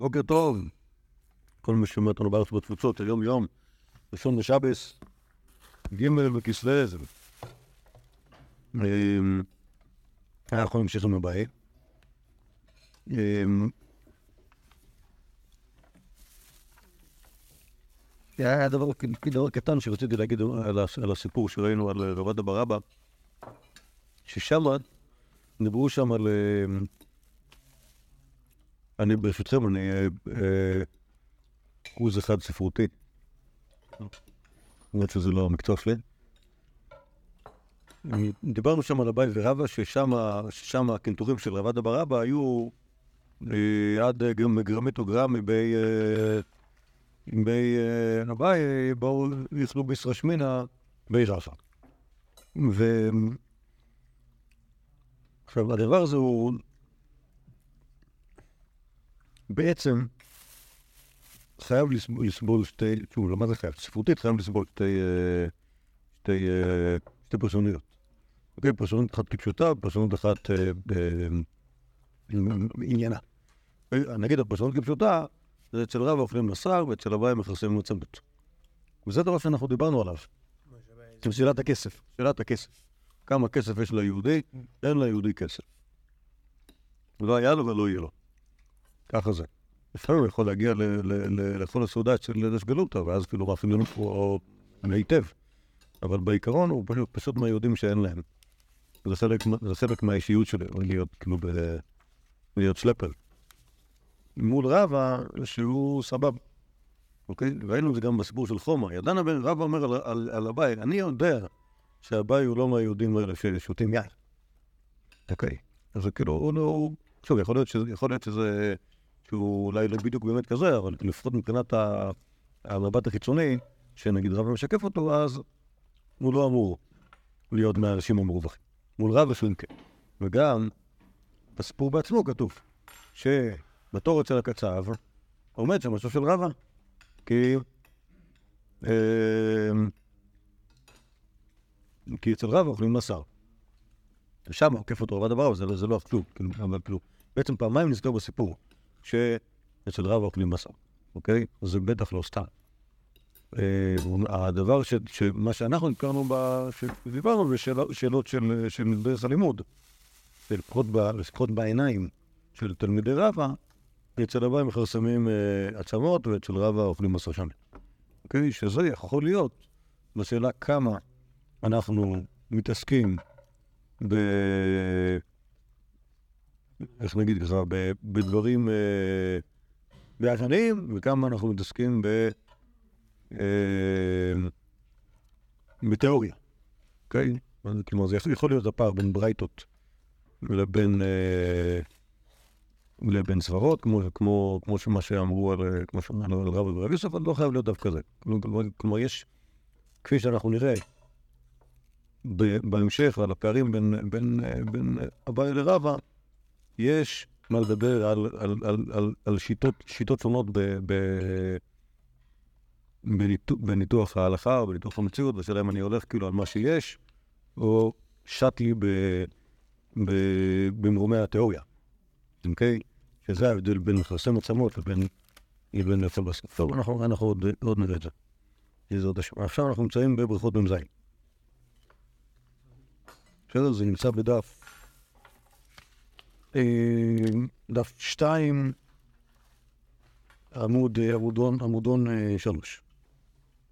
בוקר טוב, כל מי שומע אותנו בארץ בתפוצות, היום יום, ראשון לשבס, ג' בכסלו. אמ, אנחנו נמשיך עם הבית. אמ, היה דבר, דבר קטן שרציתי להגיד על הסיפור שראינו על רבד אבא רבא, ששם דיברו שם על... אני ברשותכם, אני אחוז אחד ספרותי. למרות שזה לא המקצוע שלי. דיברנו שם על הבית ורבא, ששם הקנטורים של רבד אבא רבא היו עד גרמית או גרם מבי הבית, באו יכלו בישרשמינה בי רסה. עכשיו, הדבר הזה הוא בעצם חייב לסבול שתי, שוב, לא מה זה חייב? ספרותית חייב לסבול שתי, שתי, שתי פרשנויות. אוקיי, פרשנות אחת כפשוטה, פרשנות אחת עניינה. נגיד הפרשנות כפשוטה, זה אצל רב אוכלים בשר ואצל הוואי מכרסמים מצמות. וזה דבר שאנחנו דיברנו עליו. שאלת הכסף, שאלת הכסף. כמה כסף יש ליהודי, אין ליהודי כסף. לא היה לו ולא יהיה לו. ככה זה. לפעמים הוא יכול להגיע לכל הסעודה של דשגלותא, ואז כאילו מאפיינים פה היטב. אבל בעיקרון הוא פשוט, פשוט מהיהודים שאין להם. זה חלק, זה חלק מהאישיות שלי, להיות כאילו ב... להיות שלפר. מול רבא, שהוא סבבה. אוקיי? ראינו את זה גם בסיפור של חומר. ידענה בן רבא אומר על, על, על הבית, אני יודע שהבית הוא לא מהיהודים האלה ששותים יין. אוקיי? אז כאילו, הוא לא... שוב, יכול להיות שזה, יכול להיות שזה שהוא אולי לא בדיוק באמת כזה, אבל לפחות מבחינת המבט החיצוני, שנגיד רב משקף אותו, אז הוא לא אמור להיות מהאנשים המרווחים. מול רב לפעמים כן. וגם בסיפור בעצמו כתוב שבתור אצל הקצב עומד שם משהו של רבא, כי... אה, כי אצל רבא אוכלים בשר. ושם עוקף אותו רבא דבר, אבל זה לא כלום, כאילו, כאילו, בעצם פעמיים נזכר בסיפור. שאצל רב אוכלים בשר, אוקיי? זה בטח לא סתם. אה, הדבר ש... מה שאנחנו נתקרנו, שדיברנו בשאלות של, של דרך הלימוד, לפחות בעיניים של תלמידי רבא, אצל הבאים מכרסמים אה, עצמות ואצל רבא אוכלים בשר שם. אוקיי? שזה יכול להיות בשאלה כמה אנחנו מתעסקים ב... איך נגיד ככה, בדברים אה, בעשנים, וכמה אנחנו מתעסקים ב... אה, בתיאוריה, אוקיי? כלומר, זה יכול להיות הפער בין ברייתות לבין, אה, לבין סברות, כמו, כמו, כמו שמה שאמרו על, כמו רב יוסף, אבל לא חייב להיות דווקא זה. כלומר, כלומר, יש, כפי שאנחנו נראה בהמשך, על הפערים בין, בין, אביי לרבא, יש מה לדבר על, על, על, על, על שיטות, שיטות שונות ב, ב, בניתוח, בניתוח ההלכה או בניתוח המציאות, בשאלה אם אני הולך כאילו על מה שיש, או שט לי במרומי התיאוריה, אוקיי? שזה ההבדל בין מכרסי מצמות לבין לבין נפל בסוף. טוב, אנחנו, אנחנו עוד, עוד נראה את זה. עכשיו אנחנו נמצאים בבריכות מ"ז. בסדר? זה נמצא בדף דף שתיים, עמוד, אה, עמודון, עמודון אה, שלוש.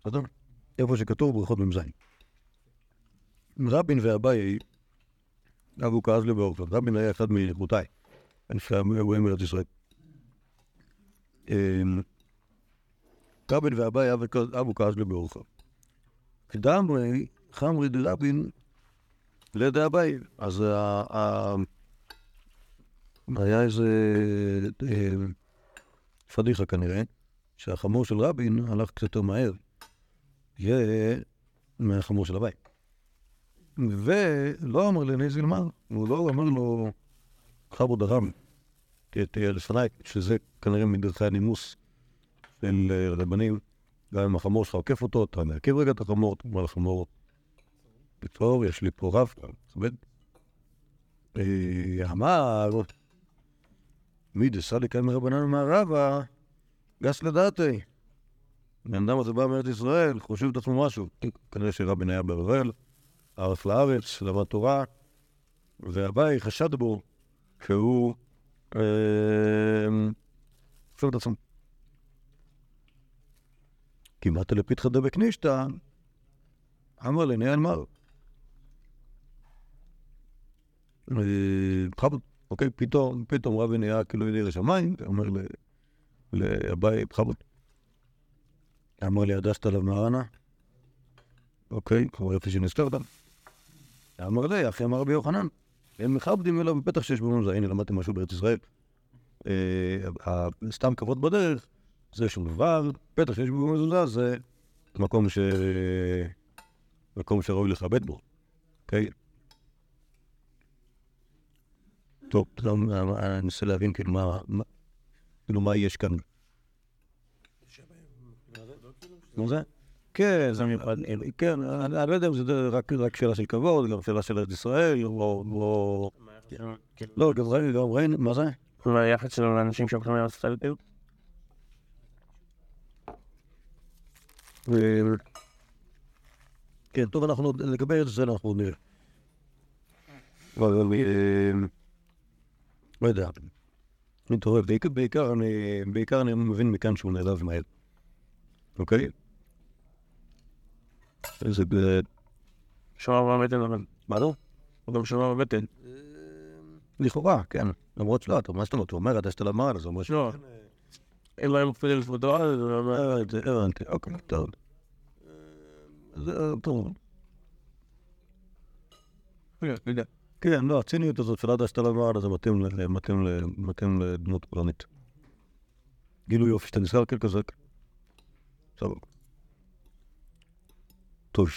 בסדר? איפה שכתוב ברכות מ"ז. רבין ואביי אבו כאזלי באורפון. רבין היה אחד לפני האירועים בארץ ישראל. רבין ואביי אבו כאזלי באורפון. קדמרי חמרי דרבין לדאביי. אז היה איזה אה, פדיחה כנראה, שהחמור של רבין הלך קצת יותר מהר. מהחמור של הבית. ולא אמר לני זילמר, הוא לא אמר לו, חבו דרם, תהיה לפניי, שזה כנראה מדרכי הנימוס של אה, רבנים. גם אם החמור שלך עוקף אותו, אתה מעכב רגע את החמור, אתה אומר לחמור, טוב, יש לי פה רב, תכבד. אה, אמר, מי דסליק מרבנן מערבה, גס לדעתי. בן אדם הזה בא מארץ ישראל, חושב את עצמו משהו. כנראה שרבין היה בבבל, ערף לארץ, למד תורה, והבאי חשד בו שהוא חושב את עצמו. כמעט לפיתחא דבקנישתא, אמר לנהל מר. בכבוד, אוקיי, פתאום, פתאום רבי נהיה כאילו ידי שמיים, אומר לאביי, בכבוד. אמר לי, הדסת עליו מהרנה? אוקיי, כבר יופי שנזכרת. אמר לי, אחי אמר רבי יוחנן, הם מכבדים אליו בפתח שיש בו זה, הנה למדתם משהו בארץ ישראל. סתם כבוד בדרך, זה שום דבר, פתח שיש בו מזוזה זה מקום ש... מקום שראוי לכבד בו, אוקיי? טוב, אני אנסה להבין כאילו מה, כאילו מה יש כאן. מה זה? כן, זה מיוחד, כן, אני לא יודע אם זה רק שאלה של כבוד, גם שאלה של ארץ ישראל, או... לא, גם ראינו, מה זה? מה היחס שלו לאנשים שהולכים לארץ ישראל כאילו? כן, טוב, אנחנו לגבי ארץ ישראל אנחנו נראה. לא יודע. אני מתעורר, בעיקר אני מבין מכאן שהוא נעלב מהר. אוקיי? איזה... שמע בבטן אבל. מה לא? הוא גם שמע בבטן. לכאורה, כן. למרות שלא, אתה מה שאתה אומר, הוא אומר, אתה שאתה למעלה, זה אומר ש... לא. אין להם אפילו לפוטו, אז הוא אומר... הבנתי, אוקיי, טוב. זה טוב. כן, לא, הציניות הזאת של עד שאתה למעלה, זה מתאים לדמות פולנית. גילוי יופי שאתה נזכר כזה. סבבה. טוב.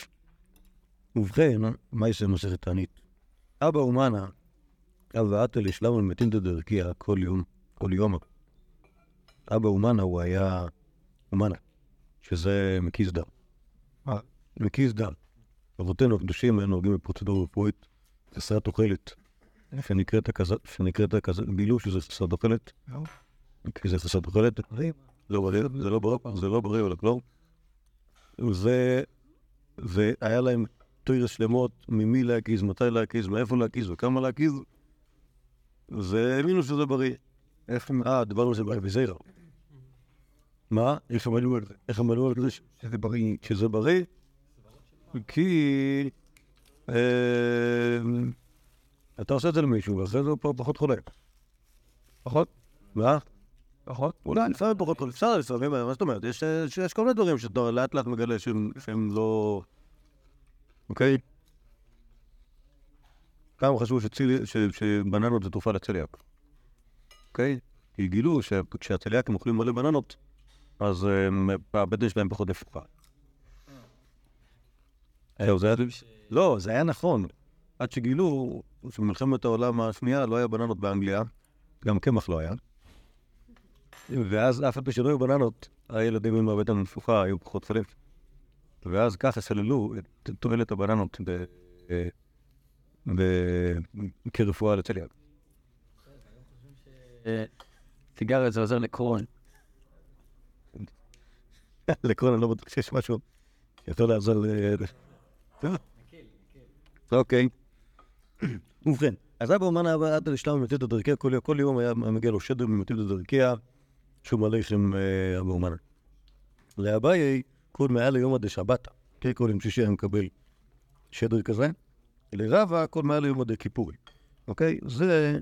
ובכן, מה יש למסכת תענית? אבא אומנה, אבא עתה לשלמה מתים דדרכיה כל יום, כל יום. אבא אומנה הוא היה אומנה, שזה מקיס דם. מה? מקיס דם. אבותינו הקדושים היו נוהגים בפרוצדורה רפואית חסרת אוכלת, שנקראת כזאת, גילו שזה חסרת אוכלת. כי זה חסרת אוכלת. זה לא בריא, זה לא בריא, כלום. זה, והיה להם תוירס שלמות ממי להקיז, מתי להקיז, מאיפה להקיז וכמה להקיז, והאמינו שזה בריא. איך הם... אה, דיברנו על זה בזיירה. מה? איך אמרו על זה? איך אמרו על זה שזה בריא? שזה בריא? כי... אתה עושה את זה למישהו, ואחרי זה הוא פחות חולה. פחות? מה? פחות? אולי לפעמים פחות חולה. אפשר לפעמים, מה זאת אומרת? יש כל מיני דברים שאתה לאט לאט מגלה שהם לא... אוקיי? פעם חשבו שבננות זה תרופה לצליאק. אוקיי? כי גילו שכשהצליאקים אוכלים מלא בננות, אז הבטן שלהם פחות נפוחה. לא, זה היה נכון. עד שגילו שבמלחמת העולם השנייה לא היה בננות באנגליה, גם קמח לא היה. ואז אף על פי שלא היו בננות, הילדים עם הבטן הנפוחה היו פחות חולים. ואז ככה סללו את תועלת הבננות כרפואה לצליאק. סיגריה זה עוזר לקרון. לקרון אני לא בטוח שיש משהו שיכול לעזור ל... אוקיי. ובכן, אז אבא אומן היה עד לשלם ממתית הדרכיה, כל יום היה מגיע לו שדר ממתית הדרכיה, שהוא מלאכם אבא אומן. לאביי, כל מעל יומא דשבתא, כן, כל יום שישי היה מקבל שדר כזה. לרבה, כל מעל יומא דכיפורי. אוקיי? זה...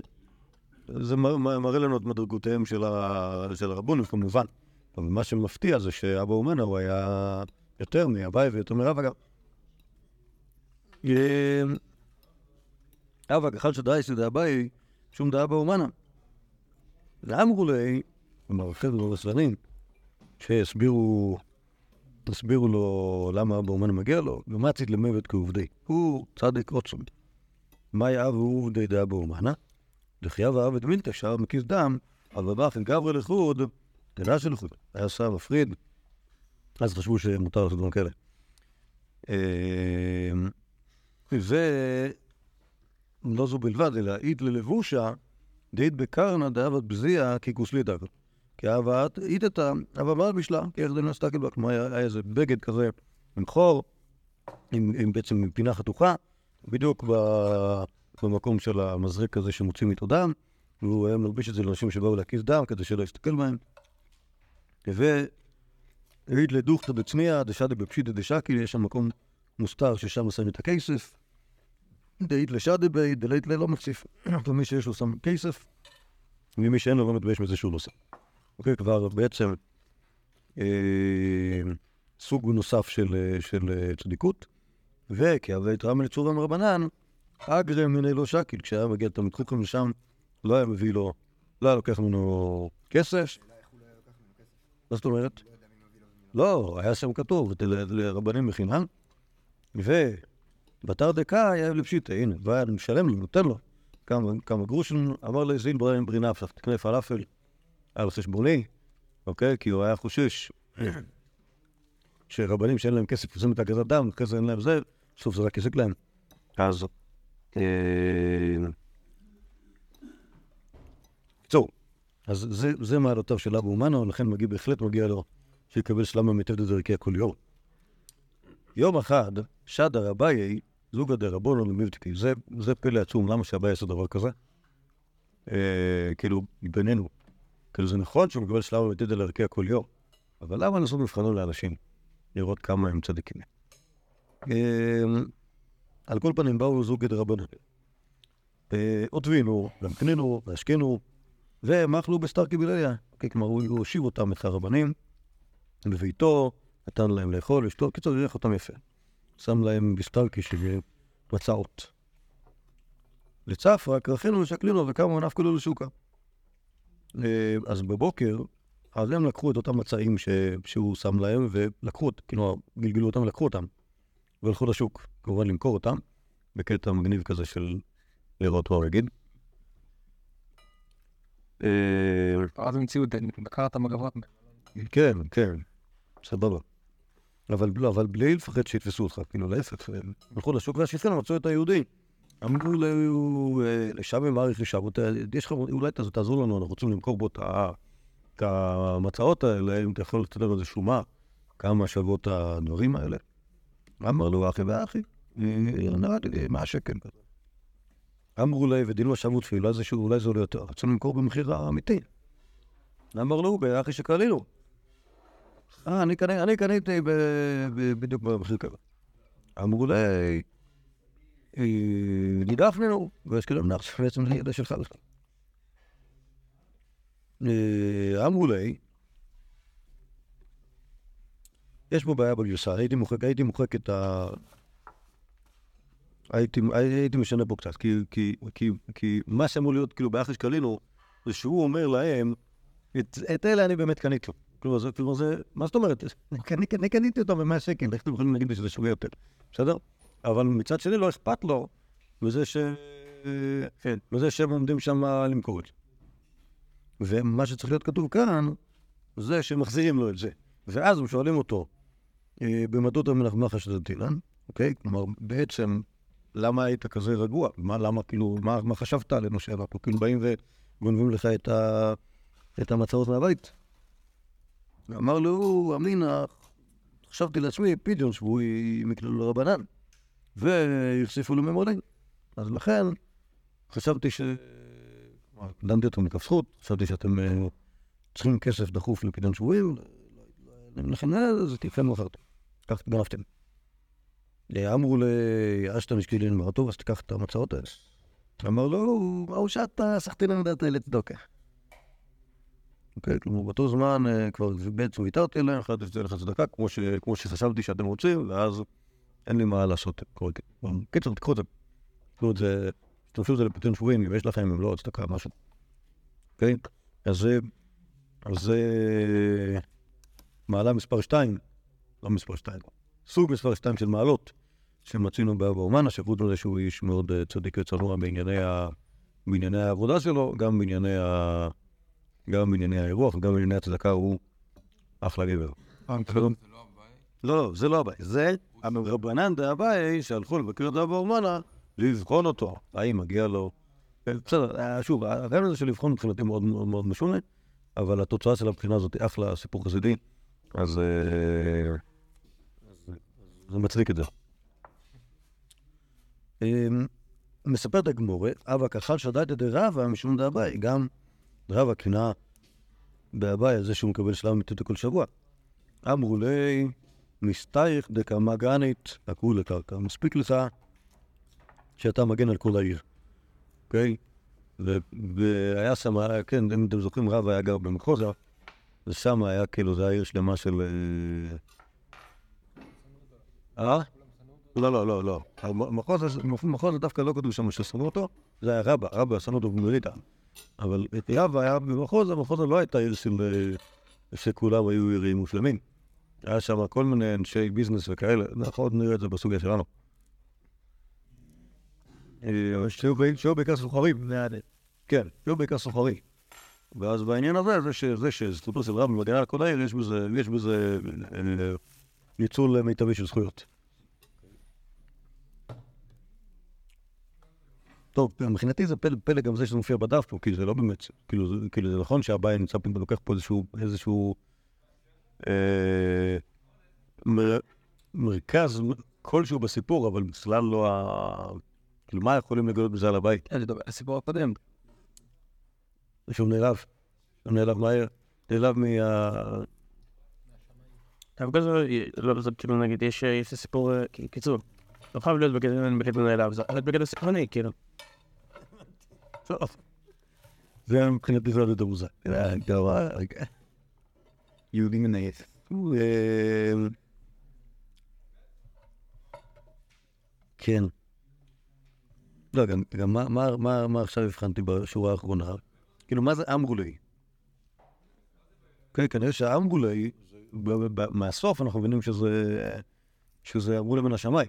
זה מראה לנו את מדרגותיהם של הרבונים, כמובן. אבל מה שמפתיע זה שאבא אומנה הוא היה יותר מאביי ויותר מרב אגב. אבא, ככל שדאי דאביי, שום דאבא אומנה. ואמרו לי, חבר'ה בסלנים, שהסבירו תסבירו לו למה אבא אומנה מגיע לו, ומצית למוות כעובדי. הוא צדיק עוצם. מה יאהב הוא עובדי דאבא אומנה? אהב את מילתא שער מכיס דם, אבל עם גברי לחוד, תדע של חוד. היה שר מפריד, אז חשבו שמותר לעשות דברים כאלה. ולא זו בלבד, אלא אית ללבושה, דאית בקרנא דאבת בזיע ככוסלי דקל. כי אהבת איתתה, אבל מה בשלה? כי איך זה נסתכל בה? כלומר, היה איזה בגד כזה עם חור, עם, עם בעצם עם פינה חתוכה, בדיוק ב, במקום של המזרק הזה שמוצאים איתו דם, והוא היה מלביש את זה לאנשים שבאו להקיס דם כדי שלא יסתכל בהם. והעיד לדוכתא דצניע דשדה בפשיטא דשקי, יש שם מקום מוסתר ששם שמים את הכסף. דאית לשדה בי, דלית ללא מוסיף. ומי שיש לו שם כסף, ומי שאין לו לא מתבייש מזה שהוא לא שם. אוקיי, כבר בעצם אה, סוג נוסף של, אה, אה, צדיקות, וכי אבי תרם לצורם רבנן, אגרם מיני לא שקיל, כשהיה מגיע תלמיד חוכם לשם, לא היה מביא לו, לא היה לוקח ממנו כסף. מה זאת אומרת? לא, היה שם כתוב, לרבנים בחינם, ובתר דקה היה לפשיטה, הנה, והיה משלם לו, נותן לו כמה, כמה גרושים, אמר לי, זין ברין ברינה, תקנה פלאפל על חשבוני, אוקיי? כי הוא היה חושש שרבנים שאין להם כסף עושים את הגזת דם, אחרי זה אין להם זה, בסוף זה רק יזיק להם. אז... בקיצור, אז זה, זה מעלותיו של אבו אומנו, לכן מגיע, בהחלט מגיע לו שיקבל שלמה מטבע דרכיה כל יום. יום אחד, שדה רביי, זוגא דרבונו למיבטיקי, זה, זה פלא עצום, למה שאביי יעשה דבר כזה? אה, כאילו, בינינו, כאילו זה נכון שהוא מקבל שלמה מטבע דרכיה כל יום, אבל למה לעשות מבחנו לאנשים? לראות כמה הם צדיקים. אה, על כל פנים באו זוגא דרבונו. עוטבינו, והמקנינו, והשקינו, והם אכלו בסטארקי ביליה. כלומר, הוא הושיב אותם, את הרבנים, בביתו, נתן להם לאכול, לשתות, קיצור, אירח אותם יפה. שם להם בסטרקי של מצעות. לצפרא, כרכינו ושקלינו וקמו ונפקלו לשוקה. אה, אז בבוקר, אז הם לקחו את אותם מצעים ש... שהוא שם להם, ולקחו, כאילו, גלגלו אותם, לקחו אותם, והלכו לשוק, כמובן למכור אותם, בקטע מגניב כזה של לראות מה הוא יגיד. אז המציאו בקר את המגבות. כן, כן, סבבה. אבל לא, אבל בלי לפחד שיתפסו אותך, כאילו להפך, הם הלכו לשוק והשפכן מצאו את היהודי. אמרו לשם הם מעריך לשם, יש לך, אולי תעזור לנו, אנחנו רוצים למכור בו את המצעות האלה, אם אתה יכול לתת לנו איזה שומה, כמה שוות הדברים האלה. אמר לו, אחי ואחי, נראה לי, מה השקל כזה. אמרו לי, ודין לו שמו תפילה, אולי זה עולה יותר, רצינו למכור במחיר האמיתי. אמר לו, באחי שקלינו. אה, אני קניתי בדיוק במחיר כזה. אמרו לי, נידפנו, ויש כאילו מנח בעצם ידע שלך בכלל. אמרו לי, יש פה בעיה בגרסה, הייתי מוחק, הייתי מוחק את ה... הייתי, הייתי משנה פה קצת, כי, כי, כי, כי מה שאמור להיות כאילו באחי שקלינו, זה שהוא אומר להם, את, את אלה אני באמת קניתי. כלומר, זה, כלומר זה, מה זאת אומרת? אני, קניתי אותם ב-100 שקל, איך אתם יכולים להגיד לי שזה שווה יותר, בסדר? אבל מצד שני לא אכפת לו מזה, ש... כן. מזה שהם עומדים שם למכור את זה. ומה שצריך להיות כתוב כאן, זה שמחזירים לו את זה. ואז הם שואלים אותו, במדות המנחמחה של דתילן, אוקיי? כלומר, בעצם, למה היית כזה רגוע? מה, למה, כאילו, מה, מה חשבת עלינו שאנחנו כאילו באים וגונבים לך את, ה... את המצאות מהבית? ואמר לו, אמינא, חשבתי לעצמי, פדיון שבוי מכללו רבנן, והוסיפו לו ממולאים. אז לכן, חשבתי ש... דנתי אותו מכף זכות, חשבתי שאתם צריכים כסף דחוף לפדיון שבויים, לכן אז תפנו אחרתם, כך גנבתם. אמרו לי, אשתא משקילין אמר טוב, אז תיקח את המצאות האלה. אמר לו, ההוא שאתה סחטינן דעת לצדוקה. אוקיי, כלומר, באותו זמן כבר בעצם ויתרתי להם, החלטתי שזה לך צדקה, כמו שחשבתי שאתם רוצים, ואז אין לי מה לעשות. קיצור, תקחו את זה. תקחו את זה, תשתמשו את זה לפתרון שבויים, אם יש לכם, אם לא, צדקה, משהו. אוקיי? אז זה, אז זה מעלה מספר 2, לא מספר 2, סוג מספר 2 של מעלות שמצינו באבא אומן, השפוט הזה שהוא איש מאוד צדיק וצנוע בענייני, ה... בענייני העבודה שלו, גם בענייני, ה... גם בענייני האירוח, גם בענייני הצדקה, הוא אחלה גבר. לא, זה לא אביי, זה רבנן דאביי שהלכו לבקר את אבא אומנה לבחון אותו, האם מגיע לו? בסדר, אה, שוב, הרעיון הזה של לבחון מבחינתי מאוד מאוד מאוד משונה, אבל התוצאה של הבחינה הזאת היא אחלה סיפור חסידי, אז אה, זה מצדיק את זה. אמ, מספרת הגמורה, אבא כחל שדד דרבה משום דאביי, גם רבה קינא באביי על זה שהוא מקבל שלב אמיתית כל שבוע. אמרו לי, מסתייך דקאמה גנית, עקרו לקרקע, מספיק לך שאתה מגן על כל העיר, אוקיי? והיה שם, כן, אם אתם זוכרים, רב היה גר במחוזה, ושם היה כאילו, זה היה עיר שלמה של... אה? אה? לא, לא, לא, לא. מחוז דווקא לא כתוב שם ששנאו אותו, זה היה רבא, רבא שנאו אותו במליטה. אבל את רבא היה במחוז, המחוז לא הייתה עיר של... אה, שכולם היו עירים מושלמים. היה שם כל מיני אנשי ביזנס וכאלה, אנחנו עוד נראה את זה בסוגיה שלנו. אה, שהיו בעיקר סוחרים. כן, שהיו בעיקר סוחרים. ואז בעניין הזה, זה ש- זה שזכותו של רב במדינה על כל העיר, יש בזה, יש בזה אה, ניצול מיטבי של זכויות. טוב, מבחינתי זה פלא, פלא גם זה שזה מופיע בדף פה, כי זה לא באמת, כאילו זה, כאילו זה נכון שהבעיה נמצא פה, לוקח פה איזשהו, איזשהו אה, מר, מרכז כלשהו בסיפור, אבל בכלל לא ה... כאילו, מה יכולים לגלות בזה על הבית? אני מדבר על הסיפור הקודם. שהוא נעלב, הוא נעלב מהר, נעלב מה... אבל כזה, לא, זה כאילו נגיד, יש סיפור, אה, קיצור, לא חייב להיות בקטע נעלב, זה יכול להיות בקטע כאילו. זה מבחינתי זה עוד יותר מוזר. יהודי מנייד. אה, כן. לא, גם, מה, עכשיו הבחנתי בשורה האחרונה? כאילו, מה זה אמרו לי? כן, כנראה שאמרו לי, ב- ב- מהסוף אנחנו מבינים שזה, אמרו לי מן השמיים.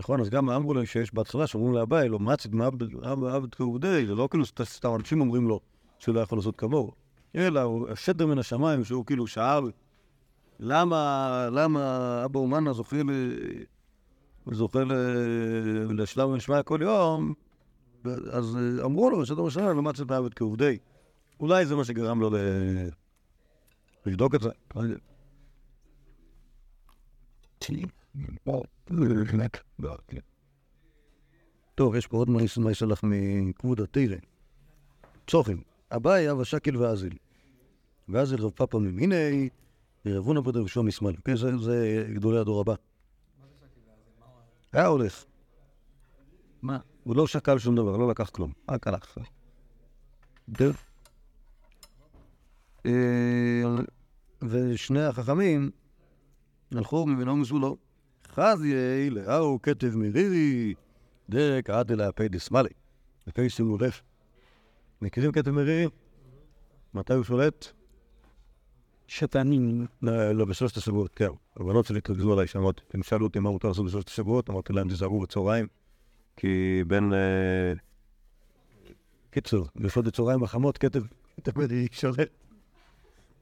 נכון? אז גם אמרו לי שיש בהתחלה שאומרים לאביי, לא מצית מעבד כעובדי, זה לא כאילו סת- סתם אנשים אומרים לו שהוא לא יכול לעשות כמוהו, אלא השדר מן השמיים שהוא כאילו שאל למה, למה אבא אומנה זוכה ל... זוכה. לשלב ונשמע כל יום, אז אמרו לו, שדר משנה, לא מצאת מעבד כעובדי. אולי זה מה שגרם לו. לבדוק את זה. טוב, יש פה עוד מה יסלח מכבוד התירא. צוחים, אביי אבא שקל ואזיל. ואזיל רב פאפה ממיני, רבונה בדר ושוע משמאל. כן, זה, גדולי הדור הבא. היה הולך. מה? הוא לא שקל שום דבר, לא לקח כלום. רק הלך. אה, ושני החכמים הלכו מבינו מסולו. חזי לאהו כתב מרירי, דרק עד אל הפי דסמלי. לפי שימו לב. מכירים כתב מרירי? מתי הוא שולט? שתנים. לא, לא, בשלושת השבועות, כן. הבנות שלי התרכזו עליי, שאמרתי, הם שאלו אותי מה מותר לעשות בשלושת השבועות, אמרתי להם, תיזהרו בצהריים, כי בין... אה, קיצור, בשעות הצהריים החמות, כתב, כתב מרירי שולט.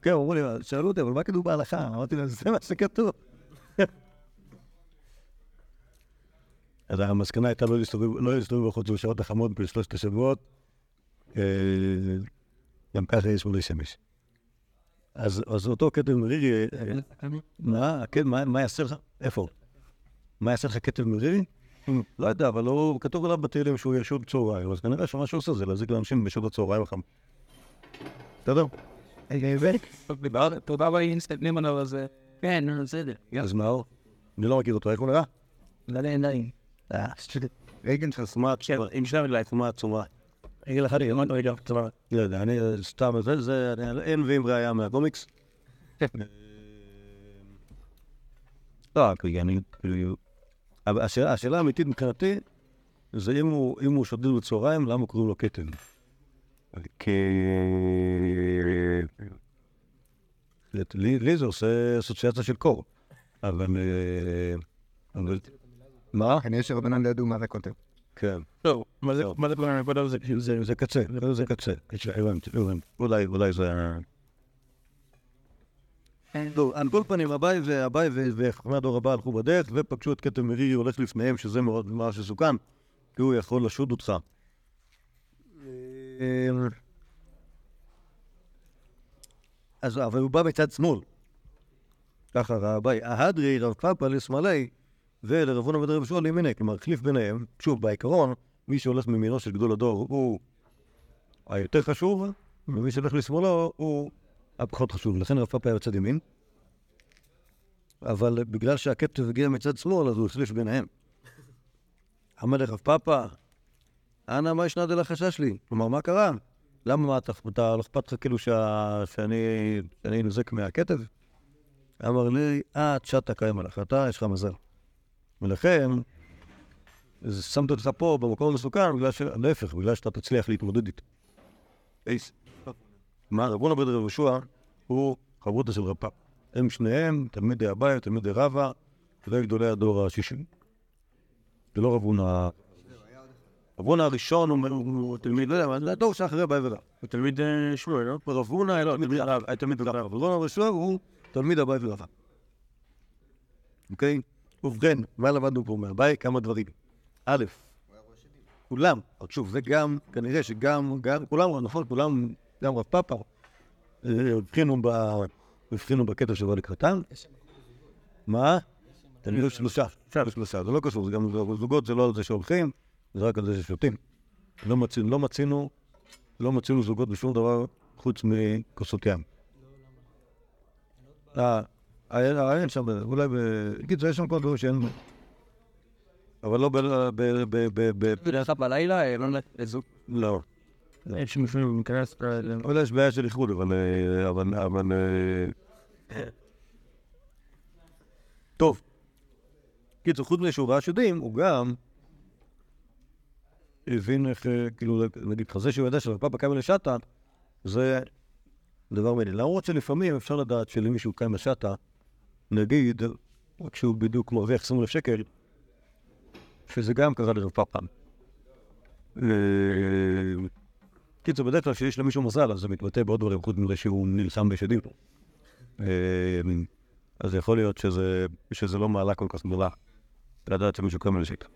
כן, אמרו לי, שאלו אותי, אבל מה כתוב בהלכה? אמרתי להם, זה מה שכתוב. אז המסקנה הייתה לא להסתובב, לא להסתובב בחוץ בשעות החמות בשלושת השבועות. אה, גם ככה יש מולי שמש. אז, אז אותו כתב מרירי, אה, מה, כן, מה, מה יעשה לך? איפה? מה יעשה לך כתב מרירי? לא יודע, אבל הוא כתוב עליו בתהילים שהוא ישוב צהריים, אז כנראה שמה שהוא עושה זה להזיק לאנשים בשעות הצהריים החם. בסדר? תודה רבה, מסתכלים עליו על זה. כן, בסדר. אז מה הוא? אני לא מכיר אותו, איך הוא נראה? לא נעים. רגן של סומה עצומה. עם שני מילה, סומה עצומה. אחד, רגע, רגע, צבא. לא יודע, אני אה, סתם, זה, אין מביאים ראייה מהקומיקס. אה, לא, אני, כאילו, השאלה האמיתית מבחינתי, זה אם הוא, אם שודד בצהריים, למה קוראים לו כתם? כי... לי, לי זה עושה אסוציאציה של קור, אבל... אה. מה? כנראה שרבנן לא ידעו מה זה כותב. כן. לא, מה זה, טוב. מה זה קצה, זה, זה קצה. הבנתי, הבנתי. אולי, אולי זה... ה- טוב, על כל פנים, אביי ואביי וחכמי הדור הבא הלכו בדרך ופגשו את כתם מרירי הולך לפניהם, שזה מאוד ממש מסוכן, כי הוא יכול לשוד אותך. אה, אז, אבל הוא בא מצד שמאל. ככה רבי, ההדרי רב פאפה לשמאלי, ולרב הונא ודרב יהושע לימיני. כלומר, החליף ביניהם, שוב, בעיקרון, מי שהולך מימינו של גדול הדור הוא היותר חשוב, ומי שהולך לשמאלו הוא הפחות חשוב. לכן רב פאפה היה בצד ימין. אבל בגלל שהכתב הגיע מצד שמאל, אז הוא החליף ביניהם. המלך רב פאפה, אנא מה ישנה דלחשש לי? כלומר, מה קרה? למה מה, אתה, אתה לא אכפת לך כאילו שאני, נוזק מהכתב? אמר לי, אה, תשעת קיים עליך, אתה, יש לך מזל. ולכן, אז שמתי אותך פה במקום המסוכן, בגלל ש... להפך, בגלל שאתה תצליח להתמודד איתו. אייס. מה, רב הונא בן רב יהושע הוא חברותא של רב פאפ. הם שניהם תלמידי אביי, תלמידי רבא, וזה גדולי הדור השישי. זה לא רב הונא... רב הונא הראשון הוא- תלמיד, לא יודע, זה הדור שאחרי אביי ורבא. הוא תלמיד אה, שמואל, לא? רב הונא היה תלמיד תלמיד הרב. רב הונא הראשון הוא תלמיד אביי ורבא. אוקיי? ובכן, מה למדנו פה מהבית? כמה דברים. א', כולם, רק שוב, זה גם, כנראה שגם, גם, כולם, נכון, כולם, גם רב פאפה, אה, הבחינו ב- הבחינו בקטע שבא לקראתם. מה? תלמידו שלושה, שלושה, זה לא קשור, זה גם זוגות זה לא על זה שהולכים, זה רק על זה ששותים. לא מצינו, לא מצינו, לא מצינו זוגות בשום דבר חוץ מכוסות ים. אה, היה שם, אולי ב... בקיצור, יש שם כל דברים שאין... אבל לא ב... ב... ב... ב... ב... בדרך כלל בלילה, אה, לא לזוג. לא. יש מישהו להיכנס... אולי יש בעיה של איחוד, אבל... אה, אבל... אבל... אה, טוב. קיצור, חוץ מזה שהוא ראה שדים, הוא גם הבין איך, אה, כאילו, נגיד, חזה שהוא ידע שפאפה קיים לשטה, זה דבר מעניין. למרות שלפעמים אפשר לדעת שלמישהו קיים לשטה, נגיד, רק שהוא בדיוק מרוויח 20 אלף שקל, שזה גם קרה לרב פאפה. אה, קיצור, בדרך כלל כשיש למישהו מזל, אז זה מתבטא בעוד דברים, חוץ מזה שהוא נלחם בשדים. אה, אז יכול להיות שזה, לא מעלה כל כך גדולה, לדעת שמישהו קם לשקר.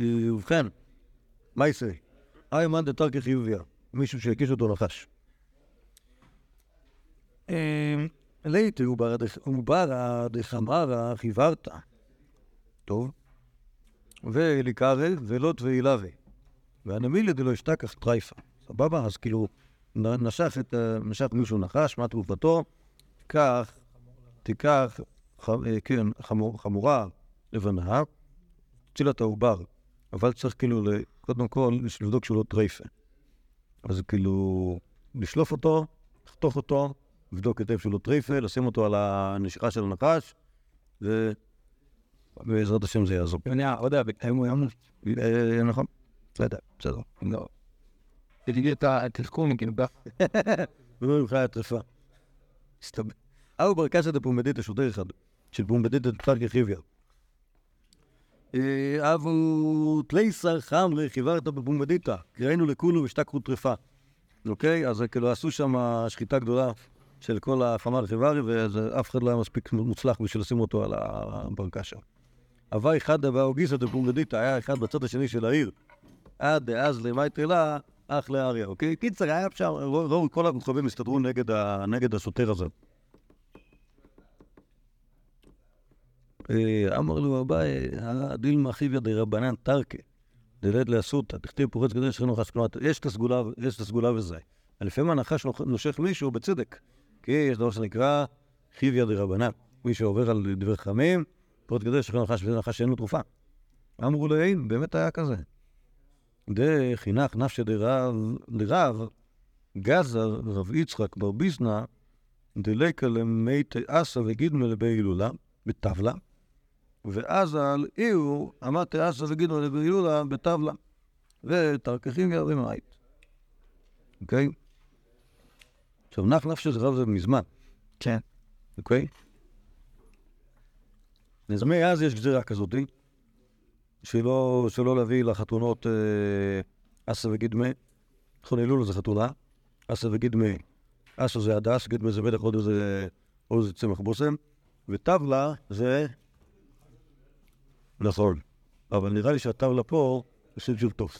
אה, ובכן, מה יעשה? אי מאן דתרקי חיוביה, מישהו שהקיש אותו נחש. אה, לייטי וברא דחמרא חיוורת. טוב. וליקרא ולוט ואילווה. והנמילה דלא אשתכח טרייפה. סבבה? אז כאילו, נשך את, נשך מישהו נחש, מה תרופתו? תיקח, תיקח, אה, כן, חמור, חמורה לבנה, תציל את העובר. אבל צריך כאילו, קודם כל, לבדוק שהוא לא טרייפה. אז כאילו, לשלוף אותו, לחתוך אותו, לבדוק היטב שהוא לא טרייפה, לשים אותו על הנשיכה של הנחש, ובעזרת השם זה יעזור. אני יודע, היום הוא היום... אה, נכון, בסדר, בסדר. לא. תגיד את התחכום, כאילו, ב- ולא ממך הטרפה. הסתבר. אהו ברקסא דפומדית שוטר אחד, של פומדית דתפרקי חיביה. אה, אבו תלייסר חמרי חיברת בפומדיתא, קראינו לכולו ושתקחו טרפה. אוקיי? אז כאילו עשו שם שחיטה גדולה של כל החמר חיברי, ואף אחד לא היה מספיק מוצלח בשביל לשים אותו על הברקה שם. הווי חדא באו גיסא דפומדיתא, היה אחד בצד השני של העיר. עד דאז למאי תלה, אח לאריה, אוקיי? קיצר, היה אפשר, ראו, כל הכוכבים הסתדרו נגד, השוטר הזה. אה, אמר לו אביי, דילמה חיביה דרבנן תרקה, דלת לאסותא, תכתיב פורץ גדול שכנו כלומר, יש את הסגולה, וזה. לפעמים הנחש נושך מישהו בצדק, כי יש דבר שנקרא חיביה דרבנן. מי שעובר על דברי חכמים, פורץ גדול שכנו נחש, וזה נחש שאין לו תרופה. אמרו אין, באמת היה כזה. דחינך נפשא דרב, לרב, גזר רב יצחק בר ביזנא, דליקה למתי אסא וגידמא לבי הילולה, בטבלה, ואזל איהו אמתי אסא וגידמא לבי הילולה בטבלה, ותרככים ירבים מעית. אוקיי? עכשיו, נח נפשא זה רב זה מזמן, כן. אוקיי? אז מאז יש גזירה כזאתי, שלא, שלא להביא לחתונות אה, אסא וגדמה. נכון, אלול זה חתונה, אסא וגדמה. אסא זה הדס, גדמה זה בטח עוד איזה, עוד איזה צמח בושם, וטבלה זה... נכון. אבל נראה לי שהטבלה פה זה סוג של טוב.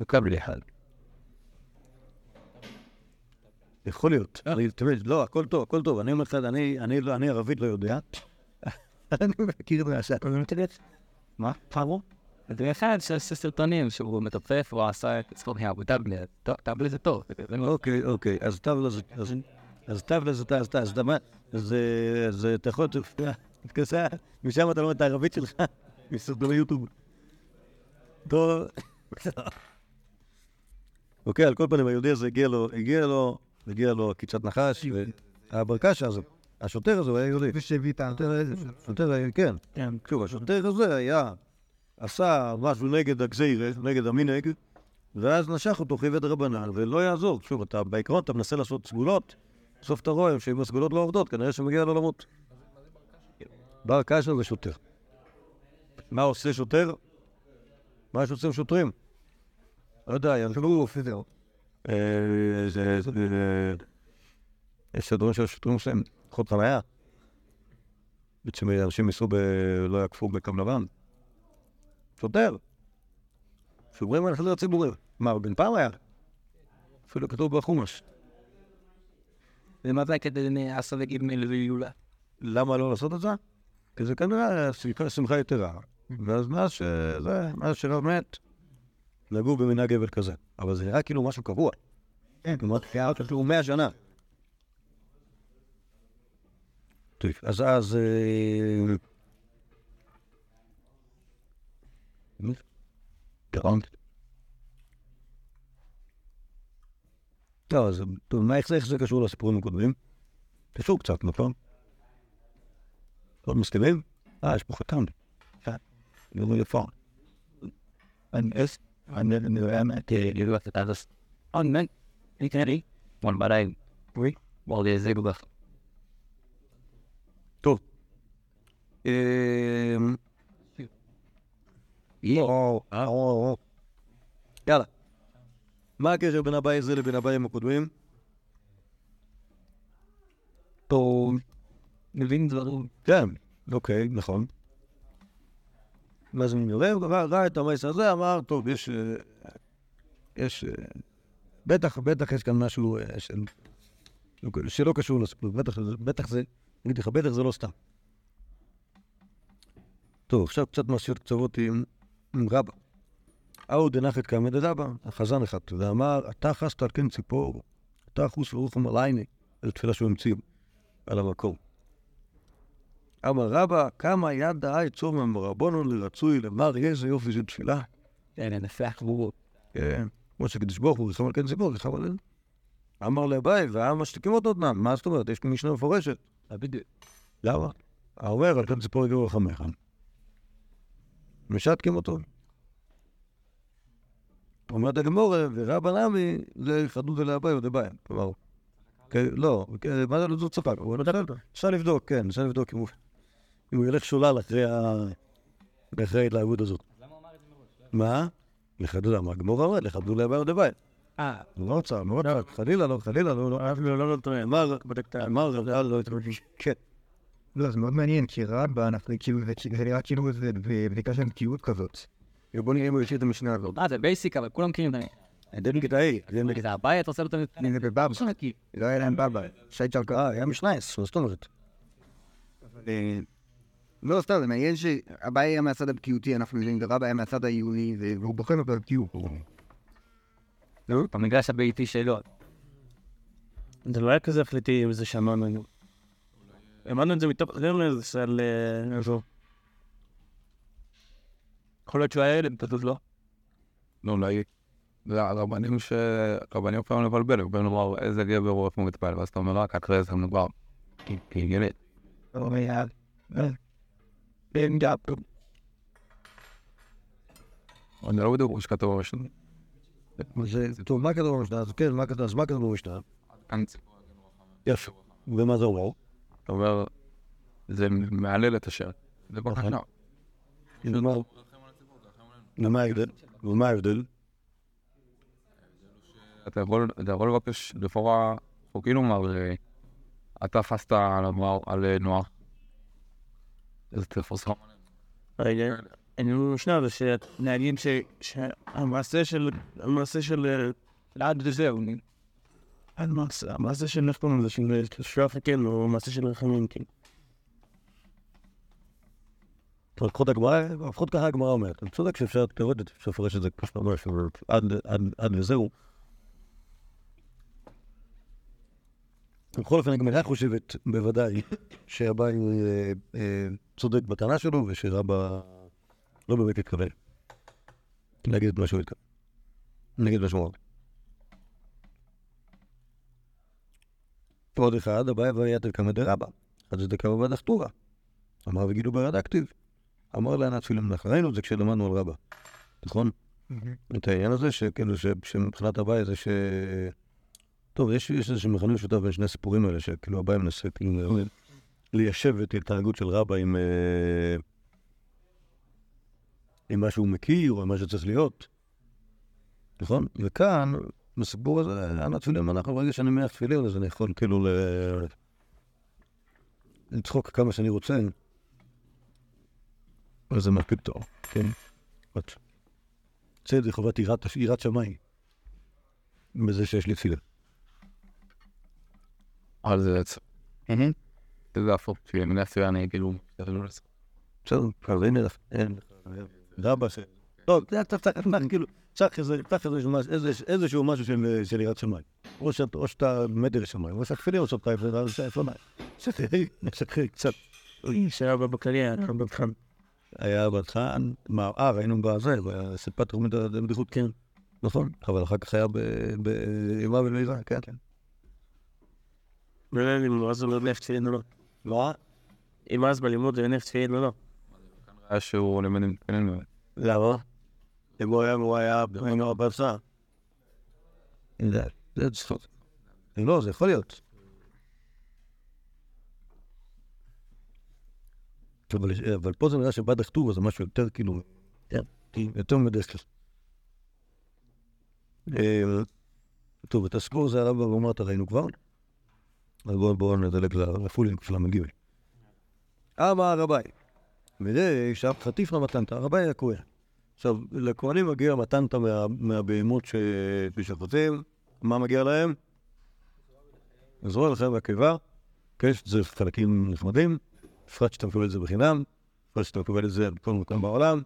מקבל אחד. יכול להיות. אני- תראה, לא, הכל טוב, הכל טוב. אני אומר לך, אני- אני לא- אני ערבית לא יודע. אני מכיר את זה. מה? פרו? זה אחד שעושה סרטונים שהוא מתופף, הוא עשה את סרטון בטאבלט. טוב, טאבלט זה טוב. זה לא- אוקיי, אוקיי, אז טבלה זה... אז- אז טבלה זה... אז אתה... אז אתה... אה, יכול... תתכסה, משם אתה לומד את הערבית שלך, מסרטוני יוטיוב. טוב. אוקיי, על כל פנים, היהודי הזה הגיע לו, הגיע לו, הגיע לו קיצת נחש, והברקש הזה, השוטר הזה הוא היה יהודי. ושהביא את ה... השוטר, היה- כן. כן. שוב, השוטר הזה היה, עשה משהו נגד הגזירה, נגד המנהג, ואז נשך אותו חיבת רבנן, ולא יעזור. שוב, אתה בעיקרון אתה מנסה לעשות סגולות, בסוף אתה רואה שאם הסגולות לא עובדות, כנראה שמגיע לו למות. בר קשר זה שוטר. מה עושה שוטר? מה יש עושים שוטרים? לא יודע, ינשו... זהו. אה, זה... זה- יש דברים שהשוטרים עושים, חוד חניה. בעצם אנשים ייסעו ב... לא יעקפו בקו לבן. שוטר. שומרים על הסדר הציבורי. מה, בן פעם היה? אפילו כתוב בחומש. ומה זה כדי לעשות להגיד מלוויולה? למה לא לעשות את זה? כי זה כנראה שמחה- יתרה. ואז מאז ש... זה, מאז שרב מת, נהגו במנהג אבל כזה. אבל זה נראה כאילו משהו קבוע. כן, כלומר, היה כאילו מאה שנה. טוב, אז אז... אה, אז טוב, מה, איך זה, זה קשור לסיפורים הקודמים? קשור קצת, נכון? לא מסכימים? אה, יש פה חתם. כן. יפה. לראות את זה. אני מן, כנראה, וואל בראי, וואי, וואל זה גבח. טוב. יאללה. מה הקשר בין הבית הזה לבין הבאים הקודמים? טוב, מבין דברים. כן, אוקיי, נכון. אני עורב, ראה את המייס הזה, אמר, טוב, יש... אה, יש... אה, בטח, בטח יש כאן משהו אה, של... שלא קשור לסיפור, בטח, בטח זה, אני אגיד לך, בטח זה לא סתם. טוב, עכשיו קצת מעשיות קצרות עם, עם רבא. ההוא דנחת קמא דדבא, החזן אחד, ואמר, אתה חסת על כן ציפור, אתה חוס ורוחם עלייני, זו תפילה שהוא המציא על המקום. אמר רבא, כמה יד דאי צום מרבונו לרצוי למר איזה יופי של תפילה. כן, אני נפח בורו. כן, כמו שקדוש ברוך הוא ריחם על כן ציפור, ריחם על... אמר לאביי, והעם משתיקים אותו אותם, מה זאת אומרת? יש משנה מפורשת. בדיוק. למה? האומר על כן ציפור יגעו רחמך. משתקים אותו. אומרת הגמורה, ורבא נמי, זה חדוד אל אביי ודבאי. כלומר, כן, לא, כן, מה זה לזוז צפק? הוא בסדר, אפשר לבדוק, כן, אפשר לבדוק אם הוא- אם הוא ילך שולל אחרי ה- ההתלהבות הזאת. מה? לחדוד, אמר הגמורה אומרת, לחדוד לאביי ודבאי. אה, הוא לא רצה, לא רצה, חלילה לא, חלילה לא, לא. אפילו לא נותן. אמר, אמר, לא, לא, כן. לא, זה מאוד מעניין, כי רבא, אנחנו כאילו, זה זה נראה כאילו זה בבדיקה של בקיאות כזאת. בוא נראה אם הוא השאיר את המשנה הזאת. אה, זה בייסיק, אבל כולם מכירים את זה. עדן כיתה ה', זה הבעיה, אתה עושה לו את זה. אני זה בבבא, לא היה להם בבא. שי צ'רקה. אה, היה משנייס, מה זאת אומרת? לא, סתם, זה מעניין שהבעיה היה מהצד הבקיאותי, אנחנו יודעים, ורבא היה מהצד העיוני, והוא בוחר בבקיאות. במגרש הביתי שלו. זה לא היה כזה החלטי עם זה שאמרנו. אמרנו את זה מתוך רמז של... אה, איפה? יכול להיות שהוא היה ילד, פשוט לא. לא, אולי... זה הרבנים ש... רבנים לא מבלבל, הם יכולים לומר איזה גבר הוא איפה מתפעל, ואז אתה אומר רק אחרי זה מדובר. כילד. אני לא בדיוק מה שכתוב במשנה. זה- טוב, מה כתוב במשנה? אז כן, מה כתוב- אז מה כתוב במשנה? יפה. ומה זה אומר? אתה אומר, זה מהלל את השם. זה נכון. בקשה. ומה- ומה ההבדל? ומה ההבדל? אתה יכול לבקש לכאורה, הוא כאילו אמר, אה, אתה חסת על אמר- אה. אז תפוס לך. רגע. העניין המשנה זה שנהגים שהמעשה של, המעשה של, עד וזהו, ני. המעשה של, איך קוראים לזה, של שואף כן, או מעשה של רחמים, כן. לפחות הגמרא, לפחות ככה הגמרא אומרת. אני צודק שאפשר תיאורטית, אפשר לפרש את זה כמו שאתה אומר, עד- עד בכל אופן, הגמרא חושבת בוודאי שאביי אה, אה, צודק בטענה שלו, ושרבא לא באמת התכוון להגיד את מה שהוא התכוון. נגיד מה שהוא אמר. עוד אחד, אביי והיה תקמא דרבא. אז זה דקה בבא דחתורא. אמר וגידו ברד אקטיב. אמר לענת תפילין מלאכה. ראינו את זה כשלמדנו על רבא, נכון? את העניין הזה, שכאילו, שמבחינת אביי זה ש... טוב, יש, איזשהו מכנה משותף בין שני הסיפורים האלה, שכאילו אביי מנסה ליישב את ההתנהגות של רבא אה, עם מה שהוא מכיר, או עם מה שצריך להיות, נכון? וכאן, בסיפור הזה, ענת תפילין מלאכה, ברגע שאני מניח תפילין, אז אני יכול כאילו. לצחוק כמה שאני רוצה. אז זה מספיק טוב, כן? זה חובת יראת שמיים. בזה שיש לי תפילה. אבל זה. זה הפוך, שיהיה מניח תפילה אני כאילו... לא. בסדר, הנה לך, רבא ש... טוב, זה אתה צריך, כאילו, צריך איזשהו משהו של יראת שמיים. או שאתה- או שאתה באמת ירא שמיים, או שאתה תפילה, או שאתה שמיים. שחררי, שחררי קצת. שהיה בכללי, היה בבחן. היה בהתחלה, מה, אה, ראינו בזה, בסיפת תרמית הבדיחות, כן. נכון, אבל אחר כך היה באימה ולעירה, כן, כן. לא אם אז הוא לא נפט תפילין או לא. מה? אם אז בלימוד זה נפט תפילין או לא. היה שהוא לימד עם תפילין. למה? אם הוא היה, הוא היה, היינו בהרצאה. זה זה צחוק. לא, זה יכול להיות. אבל, אבל פה זה נראה שבא דכתוב, אז זה משהו יותר כאילו, יותר מדרך כלל. אה, טוב, את הסיפור הזה עליו ואמרת ראינו כבר. בואו בוא נדלג לפולינג של המגיב. אמר רביי, מדי שאף חטיף למתנת, רביי היה כהן. עכשיו, לכהנים מגיע מתנתא מה, מהבהמות ש- ששחטים, מה מגיע להם? זרוע לכם והקיבה, קש זה חלקים נחמדים, בפרט שאתה מקבל את זה בחינם, בפרט שאתה מקבל את זה בכל מקום בעולם,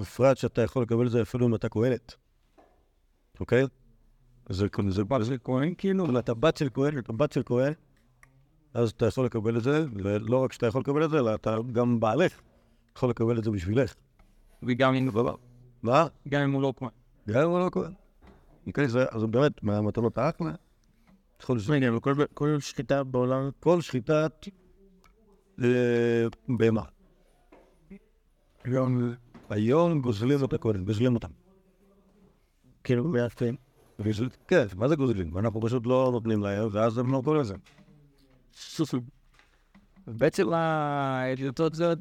בפרט שאתה יכול לקבל את זה אפילו אם אתה כהנת, אוקיי? זה זה בא לזה כהן כאילו, אם אתה בת של כהן, אתה בת של כהן, אז אתה יכול לקבל את זה, ולא רק שאתה יכול לקבל את זה, אלא אתה גם בעלך יכול לקבל את זה בשבילך. וגם אם מה? גם אם הוא לא כהן. גם אם הוא לא כהן. אוקיי, זה אז באמת מהמתנות האחלה. רגע, אבל כל- שחיטה בעולם, כל שחיטת אה, בהמה. היום גוזלים את הכהן, גוזלים אותם. כאילו, מאפים. גוזל- כן, מה זה גוזלים? אנחנו פשוט לא נותנים להם, ואז הם לא קוראים לזה. בעצם העדותות זאת,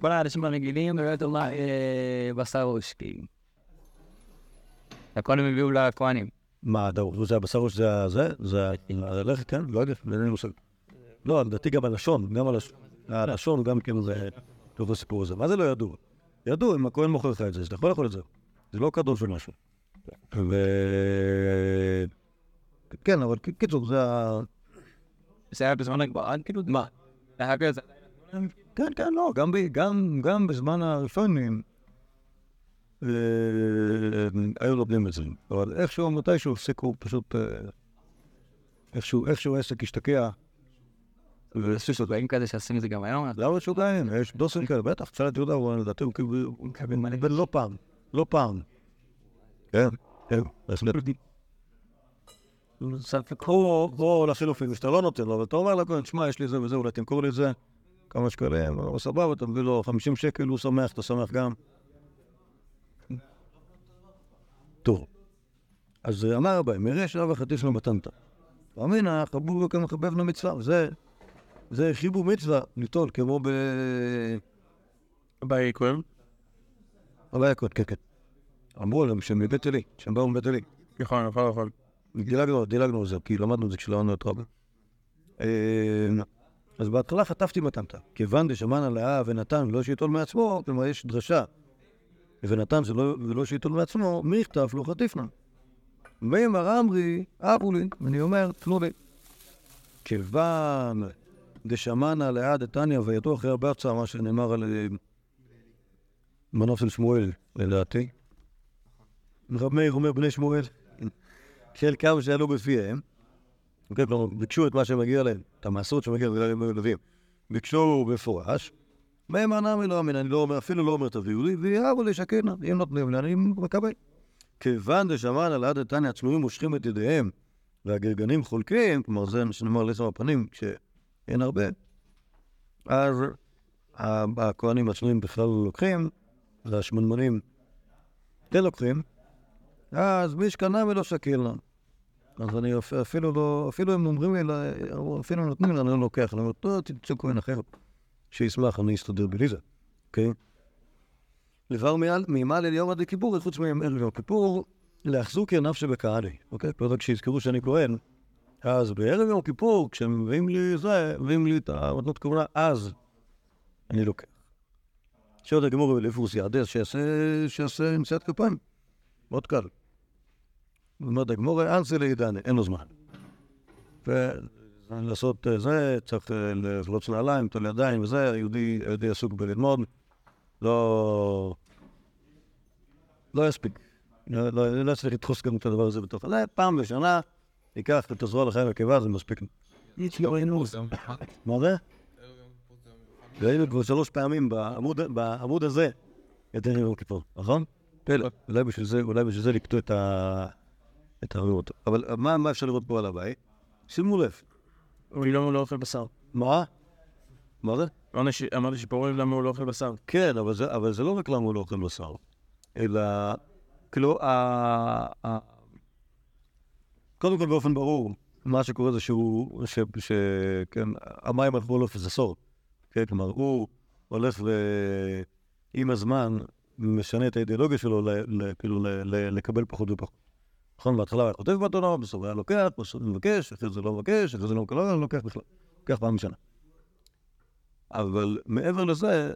כל האנשים הרגילים, לא יודעים מה בשר ראש, כאילו. הכל הם הביאו לכהנים. מה, אתה שזה הבשר או שזה הזה? זה הלחם, כן? לא יודע, אין לי מושג. לא, לדעתי גם הלשון, גם הלשון. הלשון גם כן זה אותו סיפור הזה. מה זה לא ידעו? ידעו, אם הכהן מוכר לך את זה, אז אתה יכול לאכול את זה. זה לא קדוש או משהו. ו... כן, אבל קיצור, זה ה... זה היה בזמן הגברד, כאילו? מה? זה היה כזה. כן, כן, לא, גם, ב, גם, גם בזמן הראשונים אה, היו נותנים את זה. אבל איכשהו, מתישהו הפסיקו פשוט... אה, איכשהו, איכשהו העסק השתקע. יש דברים כאלה שעושים את זה גם היום. למה כאן? יש דוסים כאלה, בטח, את יהודה, לדעתי הוא כאילו... ולא פעם, לא פעם. כן, כן, בהחלט. או, או לחילופין, שאתה לא נותן לו, אבל אתה אומר לכהן, שמע, יש לי זה וזה, אולי תמכור לי את זה, כמה שקלים, הוא אומר, סבבה, אתה מביא לו 50 שקל, הוא שמח, אתה שמח גם. טוב, אז אמר הבא, מראה שעה וחצי שלו מתנת. אמינא, חבוב כמחבב למצווה, זה, זה חיבור מצווה, ליטול, כמו ב... ביי כהן. אבל היה קוד, כן, כן. אמרו להם שהם מבית עלי, שהם באו מבית עלי. נכון, נכון, נכון. דילגנו, דילגנו על זה, כי למדנו את זה כשלמדנו את רבי. אה, אז בהתחלה חטפתי מתנת. כיוון דשמן עליה ונתן ולא שייטול מעצמו, כלומר יש דרשה. ונתן ולא שייטול מעצמו, מי יכתב לא חטיפנה. ואמר אמרי, אבו לי, ואני אומר, תנו לי. כיוון דשמנה עליה דתניא ויתו אחרי הרבה הצעה, מה שנאמר על אה, מנוף של שמואל, לדעתי. רב מאיר אומר בני שמואל, של כמה שעלו בפיהם. אוקיי, כלומר, ביקשו את מה שמגיע להם, את המעשרות שמגיע להם לווים. ביקשו במפורש. והם ענה לא אמין, אני לא אומר, אפילו לא אומר תביאו לי, ויהבו לי שכנה, אם נותנים לי, אני מקבל. כיוון דשמן על עד דתניא הצנועים מושכים את ידיהם, והגרגנים חולקים, כלומר זה מה שנאמר לעשר הפנים, כשאין הרבה, אז הכהנים הצנועים בכלל לא לוקחים, והשמנמנים כן לוקחים, אז מי שקנה ולא שקל אז אני אפ- אפילו לא, אפילו אם אומרים לי, לה- אפילו נותנים לי, אני לא לוקח. אני אומר, טוב, תמצאו כהן אחר, שישמח, אני אסתדר בלי זה, אוקיי? לבר מעל- ממעל אל יום עד לכיפור, חוץ מערב יום כיפור, להחזוק עיניו שבקהלי, אוקיי? פרק כשיזכרו שאני כהן, אז בערב יום כיפור, כשהם מביאים לי זה, מביאים לי את המתנות כהונה, אז אני לוקח. שעוד הגמור יעדה, שיעשה, שיעשה נשיאת כפיים. מאוד קל. אומרת הגמור, אנסי לעידני, אין לו זמן. ולעשות אה, זה, צריך אה, לחלוץ נעליים, טול ידיים וזה, יהודי, יהודי עסוק בללמוד, לא... לא יספיק. לא, לא, לא יצליח לדחוס גם את הדבר הזה בתוך... זה פעם בשנה, ייקח את הזרוע לחיים הקיבה, זה מספיק. מה זה? והיינו כבר שלוש פעמים בעמוד, הזה, את ערב יום כיפור, נכון? פלא. זה, אולי בשביל זה לקטוע את ה... את הרעות. אבל מה, מה אפשר לראות פה על הבית? שימו לב. הוא לא אוכל בשר. מה? מה זה? אמרתי ש- אמרתי שפוררים למה הוא לא אוכל בשר. כן, אבל זה, אבל זה לא רק למה הוא לא אוכל בשר, אלא, כאילו, ה... ה... קודם כל באופן ברור, מה שקורה זה שהוא, ש... ש... כן, המים הלכו לו אפס עשור. כן, כלומר, הוא הולך ו... עם הזמן משנה את האידיאולוגיה שלו, ל... ל... כאילו, ל... ל... לקבל פחות ופחות. נכון, בהתחלה הוא היה כותב בתורה, בסוף היה לוקח, בסוף הוא מבקש, אחרי זה לא מבקש, אחרי זה לא לא לוקח בכלל. לוקח פעם בשנה. אבל מעבר לזה,